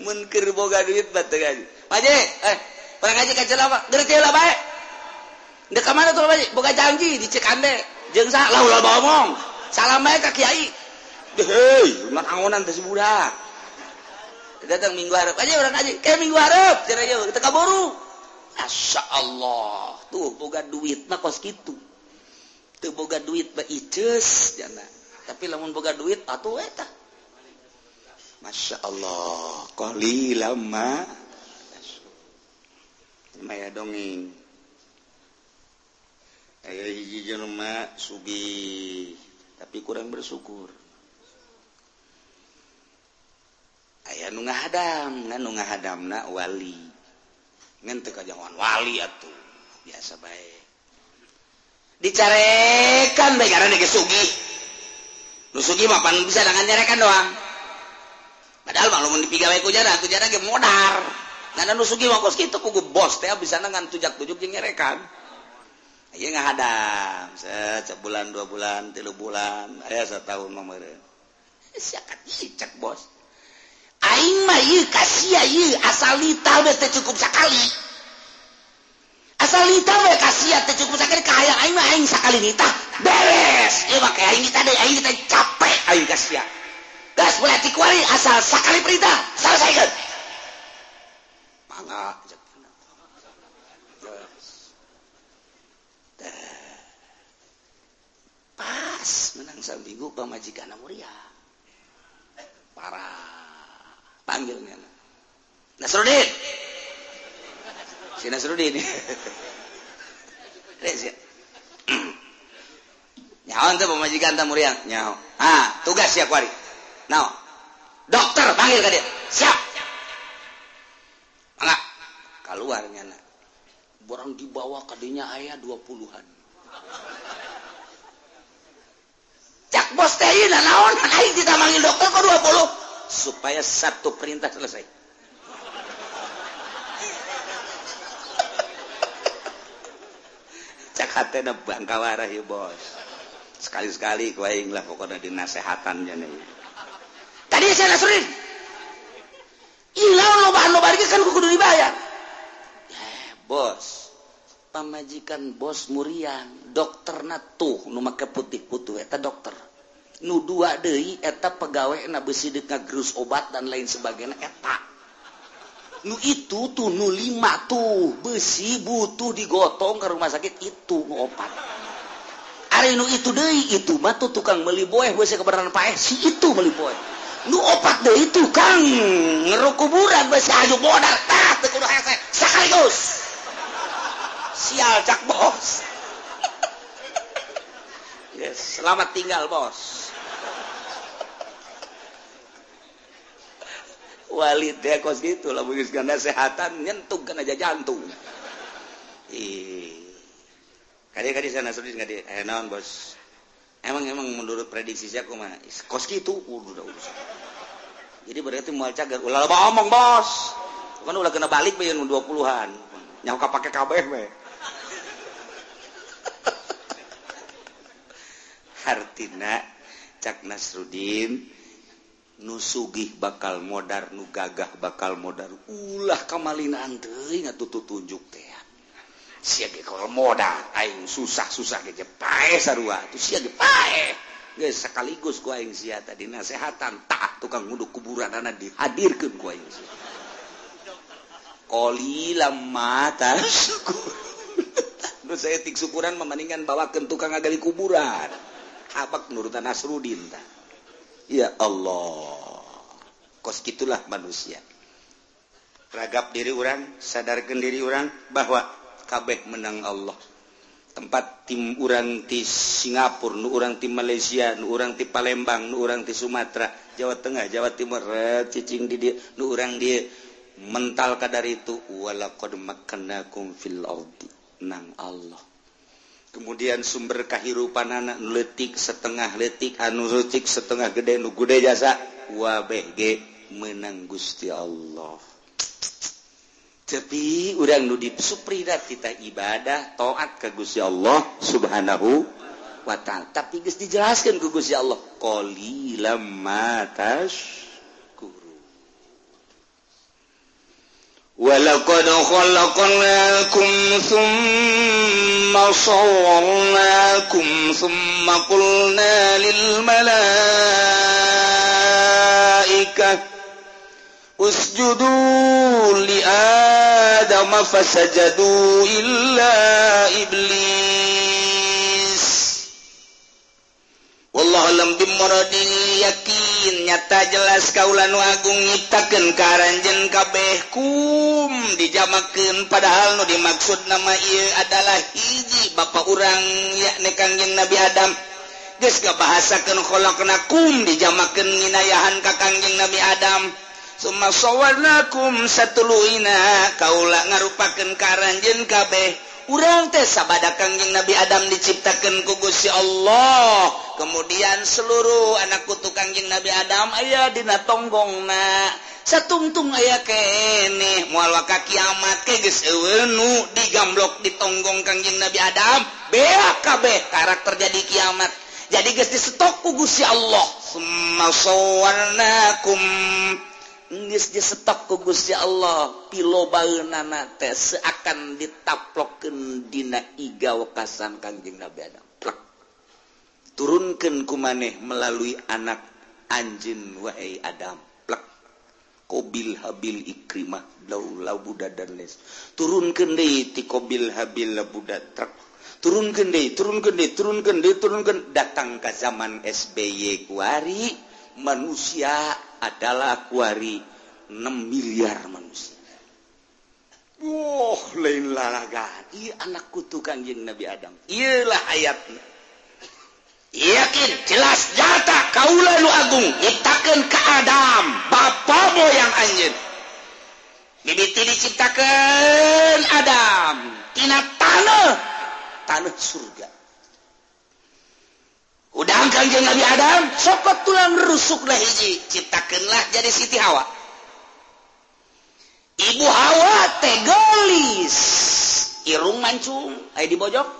Mun keur boga duit batu teu ngaji. Eh orang ngaji ka apa ngerti lah bae Dek ka mana tuh bae boga janji di Cikande. Jeung saha lah ulah ngomong salam bae ka kiai. Hei mun angonan teh si budak datang minggu harap. Aja orang ngaji kayak minggu harap? Cara ieu teu kaburu. Masya Allah tuh boga duit. Mah kos kitu teu boga duit ba iceus jana tapi lamun boga duit atuh eh, eta Masya Allah, kali lama. Maya dongeng. Aya hiji jelma sugi tapi kurang bersyukur. Aya nu ngahadam ngan nu ngahadamna wali. Ngan teu kajawan wali atuh biasa bae. Dicarekan bae karena geus sugi. Nu sugi mah pan bisa dengan nyarekan doang. Padahal mah lamun dipigawe ku jana ku jana ge modar. Nana nusugi mangkos kita kugu bos teh abis sana ngan tujak tujuk yang nyerekan. ada, saya sebulan dua bulan tiga bulan aya satahun kemarin siapa cicak bos. Aing mah kasih a iya asal lita teh cukup sekali, Asal lital kasih ya teh cukup sekali kaya aing mah aing sekali nita, beres. Iya pakai aing nitah deh aing nitah capek aing ya. Gas boleh dikuari asal sekali perita, perintah selesaikan mangga pas menang sambigu pamajikan muria. Parah. Panggilnya. Nasrudin si Nasrudin nyawa tuh pemajikan tamuria nyawa. Ah tugas siap wari. Now dokter panggil ke dia. Siap keluarnya barang dibawa kadinya ayah dua puluhan. cak bos teh nah naon? Naik kita manggil dokter kok dua puluh? supaya satu perintah selesai. Cak hatena bangka warah ya bos. Sekali-sekali kuaing lah pokoknya dinasehatannya nih. Tadi saya nasurin. Ilang loba-loba kan kudu dibayar. bos pamajikan bos murian dokter nu make putih putu eta dokter. Nu dua deui eta pegawai na besi deuk ngagerus obat dan lain sebagainya eta. Nu itu tuh nu lima tuh besi butuh digotong ke rumah sakit itu nu opat. Ari nu itu deui itu mah tuh tukang meuli boeh beusi kebenaran paeh si itu meuli boeh. Nu opat deui tukang ngeru kuburan beusi hayu modal tah teu kudu hese sekaligus. Sial cak bos. Yes, selamat tinggal bos. Walid ya kos gitu lah bugis karena kesehatan nyentuh kan aja jantung. Kadi kadi sana sudah nggak di eh naon bos? Emang emang menurut prediksi saya mah? Kos gitu? Udah udah jadi berarti mau cagar. Ulah lah omong bos. Kan ulah kena balik bayan dua puluhan. Nyawa pakai kabeh meh hartina Cak Nasruddin nusugih bakal modar nu gagah bakal modar. Ulah kamalinaan teuing atuh tunjuk teh. Sia ge kalau modar aing susah-susah ge pae sarua tuh sia ge pae geus sekaligus ku aing sia tadi nasehatan. Tak tukang nguduk kuburan anak dihadirkeun ku aing sia. Qalilam mata syukur nu saya tik syukuran memandingkan bawa kentukang agali kuburan. abak nurutan Nasrudin ta. Ya Allah. Kos gitulah manusia. Ragap diri orang, sadarkan diri orang bahwa kabeh menang Allah. Tempat tim orang di Singapura, nu orang di Malaysia, nu orang di Palembang, nu orang di Sumatera, Jawa Tengah, Jawa Timur, cicing di dia, nu orang dia mental kadar itu walaqad makkannakum fil ardi nang Allah kemudian sumber kahirupan anak letik setengah letik anu letik setengah gede nu gede jasa wabg menang Gusti Allah. Tapi urang nu disupridat kita ibadah taat ke Gusti Allah subhanahu wa ta'ala. Tapi geus dijelaskan ke Gusti Allah qalilam matas ولقد خلقناكم ثم صورناكم ثم قلنا للملائكة اسجدوا لآدم فسجدوا إلا إبليس. والله لم بمرض يكي lain nyata jelas kaulan Agung nyitaken Karanjen kabehkum dijamaken padahal nu dimaksud nama ia adalah hiji Bapak urang yakni Kangjeng Nabi Adam. Guys ke bahasakan kholaknakum dijamakan nginayahan ka Kangjeng Nabi Adam. Suma sowarnakum satuluina kaula ngarupakeun Karanjen kabeh urang teh sabada kangjeng Nabi Adam diciptakan ku Gusti Allah. Kemudian seluruh anak kutu kangjeng Nabi Adam ayah dina tonggong na satungtung ayah kene mual waka kiamat ke geus eweunu digamblok di tonggong kangjeng Nabi Adam. BKB karakter jadi kiamat. Jadi geus disetok ku Gusti Allah. Summa nggis disetok ku Gusti Allah pilobaeunana teh seakan ditaplokkeun dina iga kasan Kanjeng Nabi Adam. Plak. Turunkeun ku maneh melalui anak anjin wae Adam. Plak. Kobil Habil Ikrimah laula dan les. Turunkeun deui ti Kobil Habil budak turun Turunkeun deui, turunkeun deui, turunkeun deui, turunkeun datang ka zaman SBY kuari manusia adalah kuari 6 miliar manusia. Oh, lain lalaga. Iya anak kutukan kanjeng Nabi Adam. Ialah ayatnya. Yakin, jelas nyata kaulah nu agung. Nyiptakan ke Adam. Bapak moyang anjing. Bibiti diciptakan Adam. Tina tanah. Tanah surga. udang Kanjeng Nabi Adam. Sokot tulang rusuklah hiji. Ciptakanlah jadi Siti Hawa. Ibu Hawa teh gelis. Irung mancung. Ayo dibojok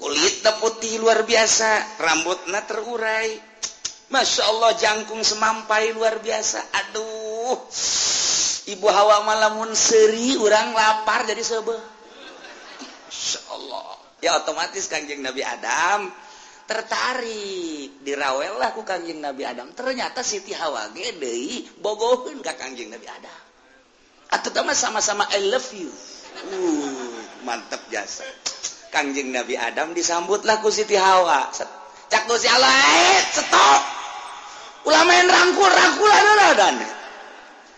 kulit putih luar biasa. Rambutnya terurai. Masya Allah jangkung semampai luar biasa. Aduh. Ibu Hawa malamun seri orang lapar jadi sebeh Masya Allah. Ya otomatis Kanjeng Nabi Adam tertarik. Dirawel lah ku Kanjeng Nabi Adam. Ternyata Siti Hawa gede bogohun ka Kanjeng Nabi Adam. Atau sama sama-sama I love you. Uh, mantap jasa. Kanjeng Nabi Adam disambut lah ku Siti Hawa. Cak si Allah eh stop ulah main rangkul rangkulan dan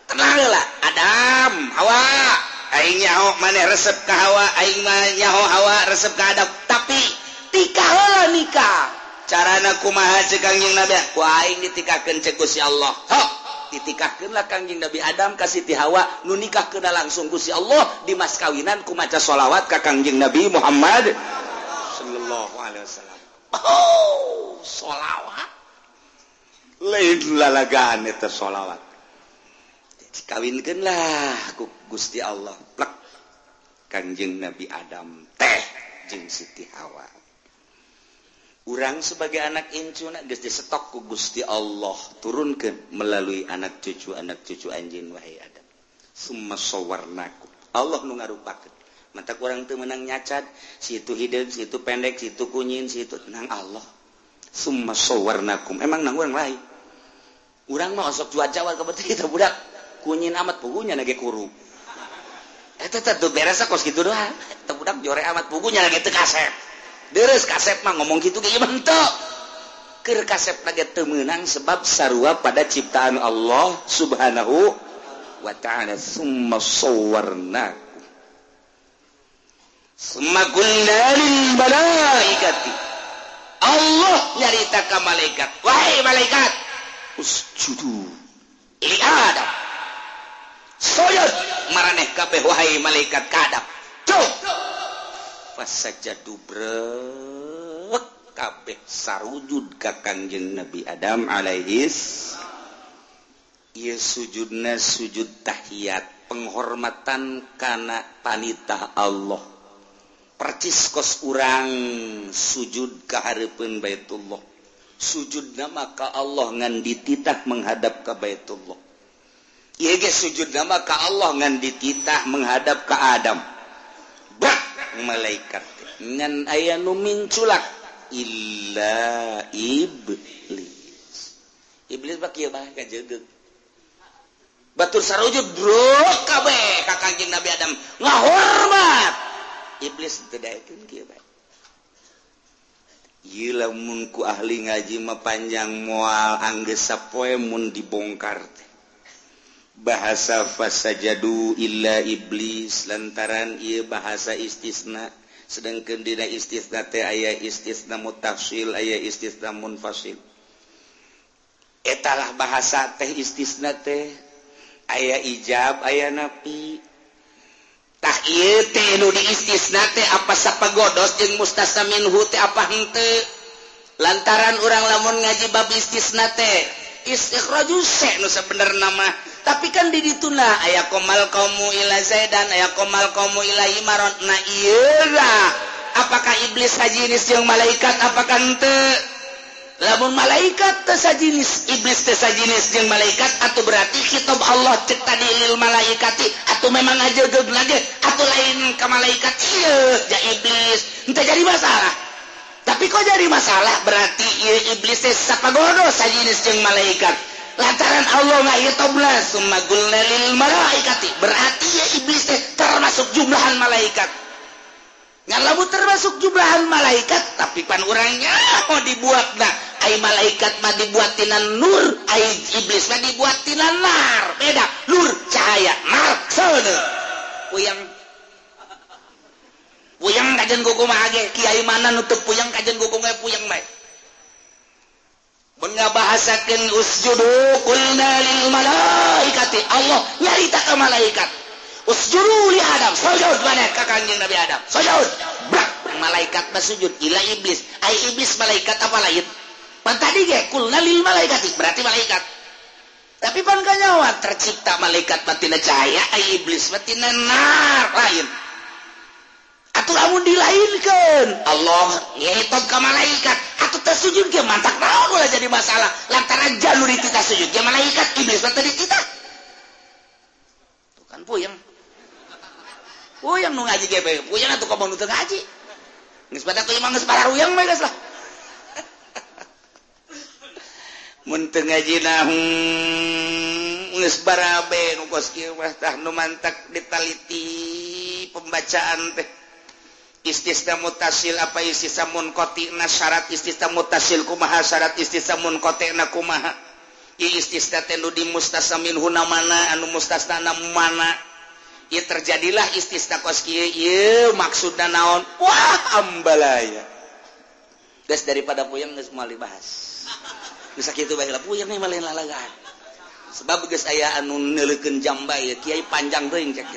tenang lah Adam Hawa nyaho maneh resep ka hawa nyaho hawa resep keadab tapi tikahlah nikah carana kumaha ce Kangjing Nabi? Kuing ditikakeun ceuk ya Allah. Ho! ditikahkanlah Kangjing Nabi Adam kasih ti Hawa nu nikah kena langsung Gusti Allah. Di mas kawinan kumaca sholawat ka Kangjing Nabi Muhammad sallallahu alaihi wasallam. Oh sholawat lain lalagaan itu sholawat kawinkanlah Gusti Allah. Plak Kanjeng Nabi Adam teh jeng Siti Hawa. Urang sebagai anak incuna geus disetok ku Gusti Allah turunkan melalui anak cucu anak cucu anjing wahai Adam. Summa sawarnaku Allah nu ngarupakeun. Mata kurang teu menang nyacat situ hideung situ pendek situ kunyin situ nang Allah. Summa sawarnakum. Emang nang urang lain? Urang mah sok cuaca wae kebetulan kita budak. Kunyin amat bukunya lagi kuru. Itu tuh beres kos gitu doang. Budak jore amat bukunya lagi tuh kasep. Deres kasep mah ngomong gitu kayak mentok ker kasep lagi temenang sebab sarua pada ciptaan Allah subhanahu wa ta'ala. Summa sawarna summa kullal malaikati. Allah nyarita ke malaikat. Wahai malaikat usjudu li Adam maraneh kabeh wahai malaikat kadap pas saja dubre kabeh sarujud ka kangjeng Nabi Adam alaihis ia sujudna sujud tahiyat penghormatan kana panita Allah. Percis kos urang sujud kaharipun Baitullah. Sujud nama ka Allah ngan dititak menghadap ka Baitullah. sujud nama ke Allah ngan dititah menghadap ke Adam. Bah, malaikat. Ngan ayah nu minculak. Illa iblis. Iblis bak iya ieu bah kajegeug batur sarujud bro kabe kakang Kanjeng Nabi Adam. Ngahormat. Iblis tidak itu kieu bae munku ahli ngaji mah panjang mual anggesapoe sapoe mun dibongkar bahasa fasajadu illa iblis lantaran ia bahasa istisna. Sedangkan dina istisna teh aya istisna mutafsil aya istisna munfasil. Etalah bahasa teh istisna teh aya ijab aya napi tah ieu teh nu istisna teh apa sapagodos jeung mustasa teh apa henteu lantaran urang lamun ngaji bab istisna teh istiqraju se nu mah. Tapi kan di dituna aya komal kamu Ila Zaidan aya komal kamu Imaron. Apakah iblis hajinis yang malaikat? Apakah namun malaikat tesa jenis iblis tesa jenis yang malaikat atau berarti kitab Allah cek tadi lil malaikati. Atau memang aja geg lagi atau lain ke malaikat iya ya iblis. Entah jadi masalah. Tapi kok jadi masalah? Berarti iya iblis teh sapagodo jenis yang malaikat lantaran Allah malaikati. Berarti ya iblis teh termasuk jumlahan malaikat. Ngalamu termasuk jumlahan malaikat tapi pan orangnya mau dibuat nah ay malaikat mah dibuat tinan nur ay iblis mah dibuat tinan nar. Beda nur cahaya nar. Sana uyang uyang kajen mah age. Kiai mana nutup puyang kajen gogo mah puyang baik mengabahasakan malaikati. Allah nyarita ke malaikat. Usjuru li Adam. Sujud mana? Ka kanjeng Nabi Adam. Sujud. Malaikat masujud ila iblis. Ai iblis malaikat apa lain? Pan tadi ge kulna lil malaikat berarti malaikat. Tapi pan kanyawa tercipta malaikat matina cahaya ai iblis matina nar lain. atau kamu dilahirkan. Allah nyetot ke malaikat. Atau tersujud ke mantak naon ulah jadi masalah. Lantaran jalur itu tersujud ke malaikat. Iblis tadi kita. Tuh kan puyeng. Puyeng nu ngaji gebe puyeng atau kamu nu ngaji. Geus pada tuh imam geus bararuyang mah geus lah. Mun nah ngajina geus barabe nu kos kieu mah tah mantak ditaliti pembacaan teh. istisna mutasil apa istisna munqatina syarat istisna mutasil kumaha syarat istisna munqatina kumaha? I istisna teh nu di mustasamin huna mana anu mustasna mana? Ieu terjadilah istisna kos kieu ieu maksudna naon? Wah ambalaya. Geus daripada puyeng geus mali bahas. Geus gitu bae puyeng nih malin lalagaan sebab geus aya anu neuleukeun jamba ieu kiai panjang teuing cek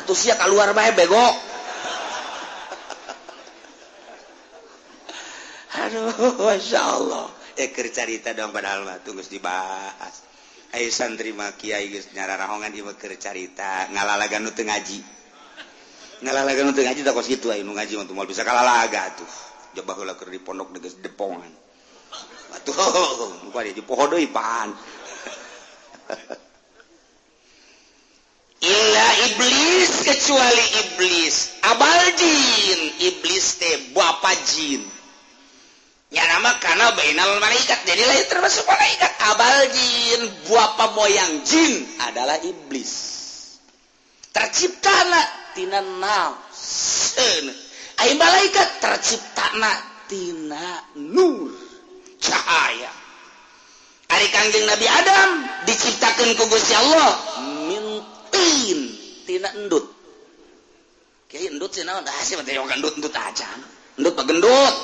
atuh sia keluar bae bego. Aduh Masya Allah. Eh, carita dong padahal tunggu dibahas. Ayo santri ma kiai geus nyara ieu keur carita. Ngalalaga nu teu ngaji. Ngalalaga nu teu ngaji tak kos itu nu ngaji mah mau bisa kalalaga tuh coba keur di pondok geus depongan. Tuh muka di poho deui pan. Illa iblis kecuali iblis. Abal jin. Iblis teh bapa jin. ya nama karena bainal malaikat jadi lain termasuk malaikat abal jin buah pemoyang jin adalah iblis tercipta tina nafsu ay malaikat tercipta tina nur cahaya Ari kangjeng Nabi Adam diciptakan ku Gusti Allah mintin tina endut. kayak endut sih naon? dah sih mah endut endut aja. Endut mah gendut.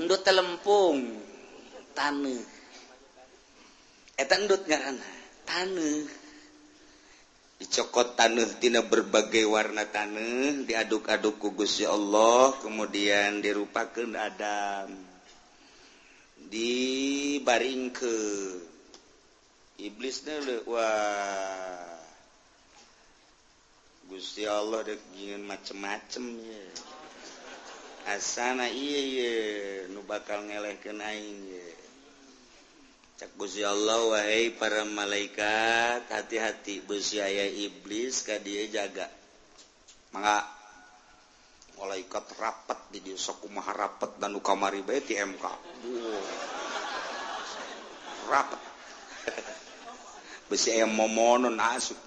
endut telempung. Tanah eta endut ngaranna? Tanah dicokot tanah tina berbagai warna tanah diaduk-aduk ku Gusti Allah kemudian dirupakeun Adam. Dibaring ke iblisnya wah. Gusti Allah ingin macem-macem ya asana iye, nu bakal ngeleh cak Gusti Allah wahai para malaikat hati-hati. Besyaya iblis ka dia jaga. Maka malaikat rapat di sokumah rapat dan kamari bae ti MK rapat beusi aya momonon asup.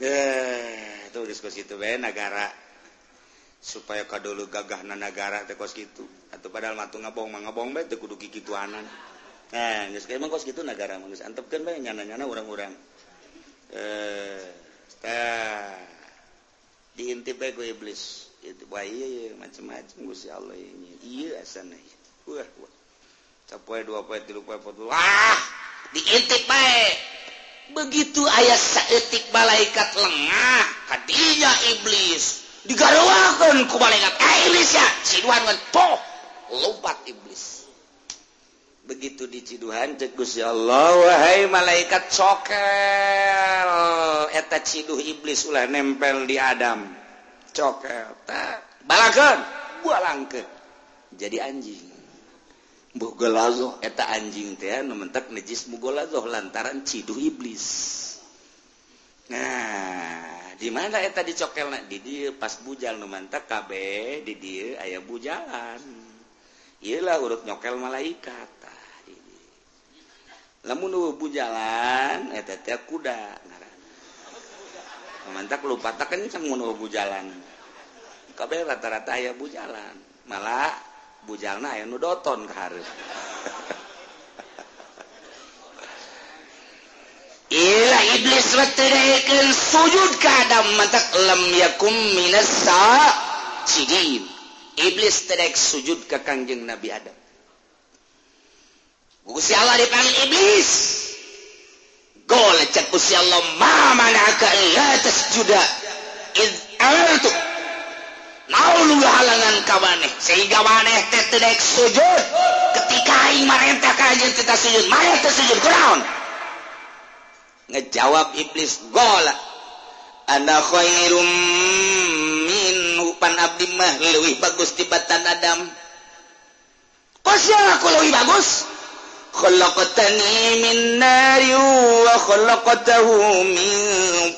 Eh tuh diskusi itu bae nagara. supaya kadolu gagah nagara tekos gitu atau padahal matu ngabong ngabong baik kudu gigi anan nah nggak sekali kos gitu negara mah geus antepkeun bae nyana nyana urang-urang. Eh tah diintip bae ku iblis. Itu wah iya, macam-macam gusti allah ini iya asana wah wah. Capai dua poe tilu poe empat ah diintip bae. Begitu ayah seetik malaikat lengah kadinya iblis. digawakan ku Indonesia eh, lompat iblis begitu diciduhan cegus ya Allah wahai malaikat cokel. Eta ciduh iblis ulah nempel di Adam. Cokel. Tak balakan bualang jadi anjing. Mugolazo eta anjing teh nementak najis mugolazo lantaran ciduh iblis. Nah. di mana eta dicokel did pas bujal numanta di dia aya bujalan. Iyalah urut nyokel malaikat. Ah, Lamun bujalan eta kuda mantap lupa tak kenceng menuh bujalan. Kabeh rata-rata aya bujalan. Malah bujalna aya nu doton ka hareup ila Iblisken sujud ke Adam mata lem yakum iblis terek sujud ke Kangjeng Nabi Adam. Gusti Allah dipanggil iblis. Gol cek Gusti Allah ma manaka la tasjuda id amartu naulu halangan kawaneh sehingga maneh teh terek sujud. Ketika aing marentah ka anjeun teh sujud maneh teh sujud kunaon ngejawab iblis gola. Ana Khairum min upan abdi mah leuwih bagus tibatan Adam. Kos aku leuwih bagus. Khalaqatani min nari wa khalaqatahu min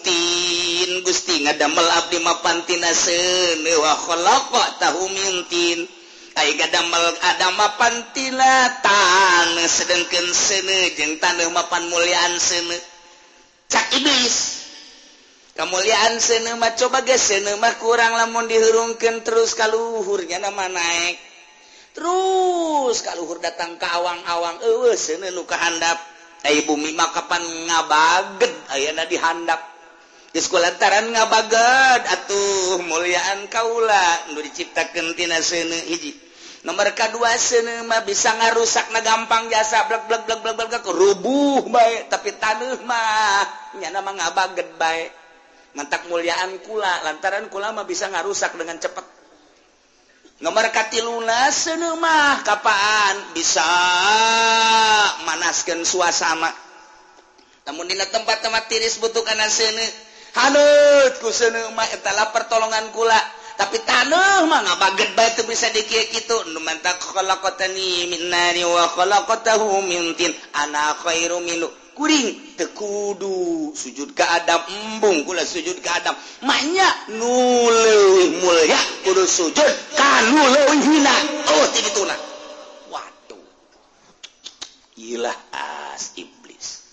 tin. Gusti ngadamel abdi mah pantina seuneu wa khalaqatahu min tin. Ai gadamel adam mah pantina tan sedengkeun seuneu jeung taneuh mapan muliaan seuneu cak iblis. Kemuliaan senema coba ge senema kurang lamun dihurungkan terus kaluhurnya nama naik terus kaluhur datang ke awang-awang eh sene nu kahandap. Ai bumi makapan ngabaged ayeuna dihandap. Geus kulantaran ngabaged atuh muliaan kaula nu diciptakeun tina seuneu hiji. nomor kedua senema bisa ngarusak na gampang jasa blak blak blak blak blak rubuh baik tapi tanah mah nyana mah ngabaget baik mantak muliaan kula lantaran kula mah bisa ngarusak dengan cepat nomor katiluna senemah kapaan? Bisa manaskan suasana. Namun dina tempat-tempat tiris butuh karena sene hanut ku senemah etalah pertolongan kula. mah nggak baget baik bisa dikira gitu numantak khalaqatani min nari wa khalaqatahu min tin. Ana khairu minu. Kuring tekudu. Sujud ke Adam embung kula sujud ke Adam. Maknya nu leuwih mulia ya, kudu sujud. Kanu leuwih hina. Oh ti kituna waduh. Ilah as iblis.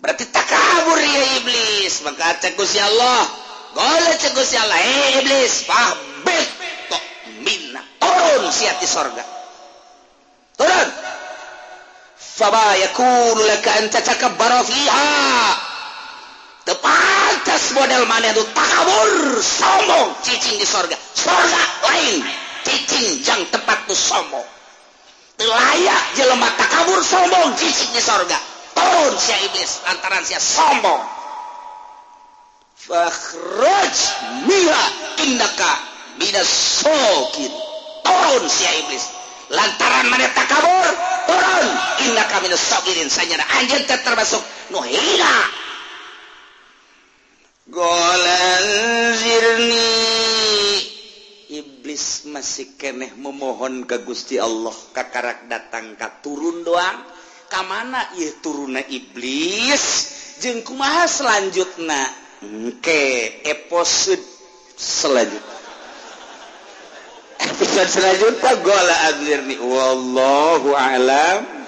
Berarti takabur ya iblis. Maka cek Allah. Golek ya Allah. Eh iblis. Fahbih minna. Turun siati sorga. Turun. Tepantas model mana itu? Takabur sombong cicing di sorga. Sorga lain cicing jang tempat tuh sombong. Layak jelema takabur sombong cicing di sorga. Turun si iblis lantaran si sombong. Fakhraj mila indaka bidasokin turun si iblis. Lantaran maneta kabur turun. Inna kami sabirin sanyana anjeun teh termasuk nu hina golanzirni iblis masih keneh memohon ke Gusti Allah. Kakarak datang ka turun doang. Kamana ieu turuna iblis? Jeung kumaha selanjutna? Engke selanjutnya. juta gola Adirni wallahu alam.